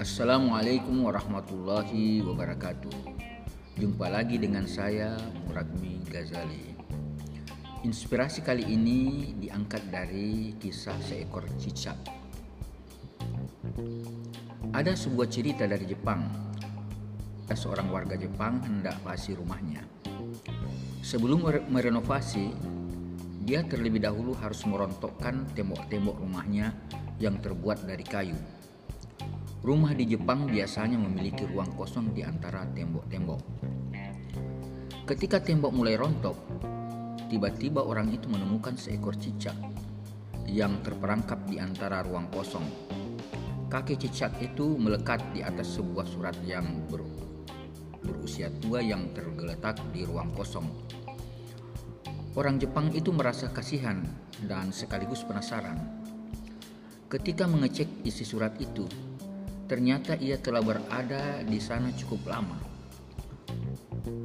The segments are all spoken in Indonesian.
Assalamualaikum warahmatullahi wabarakatuh. Jumpa lagi dengan saya Muragmi Ghazali. Inspirasi kali ini diangkat dari kisah seekor cicak. Ada sebuah cerita dari Jepang. Ada seorang warga Jepang hendak pasi rumahnya. Sebelum merenovasi, dia terlebih dahulu harus merontokkan tembok-tembok rumahnya yang terbuat dari kayu. Rumah di Jepang biasanya memiliki ruang kosong di antara tembok-tembok. Ketika tembok mulai rontok, tiba-tiba orang itu menemukan seekor cicak yang terperangkap di antara ruang kosong. Kaki cicak itu melekat di atas sebuah surat yang ber, berusia tua yang tergeletak di ruang kosong. Orang Jepang itu merasa kasihan dan sekaligus penasaran. Ketika mengecek isi surat itu, ternyata ia telah berada di sana cukup lama.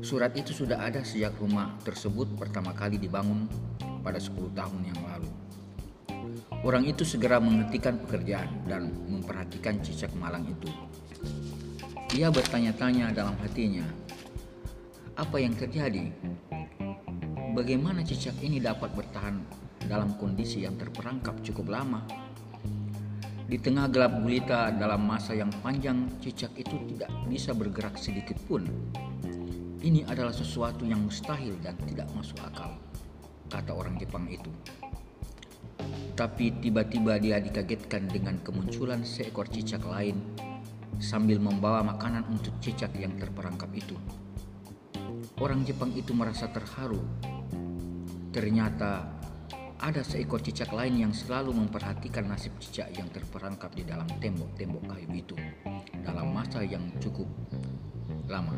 Surat itu sudah ada sejak rumah tersebut pertama kali dibangun pada 10 tahun yang lalu. Orang itu segera menghentikan pekerjaan dan memperhatikan cicak malang itu. Ia bertanya-tanya dalam hatinya, apa yang terjadi? bagaimana cicak ini dapat bertahan dalam kondisi yang terperangkap cukup lama. Di tengah gelap gulita dalam masa yang panjang, cicak itu tidak bisa bergerak sedikit pun. Ini adalah sesuatu yang mustahil dan tidak masuk akal, kata orang Jepang itu. Tapi tiba-tiba dia dikagetkan dengan kemunculan seekor cicak lain sambil membawa makanan untuk cicak yang terperangkap itu. Orang Jepang itu merasa terharu Ternyata ada seekor cicak lain yang selalu memperhatikan nasib cicak yang terperangkap di dalam tembok-tembok kayu itu dalam masa yang cukup lama.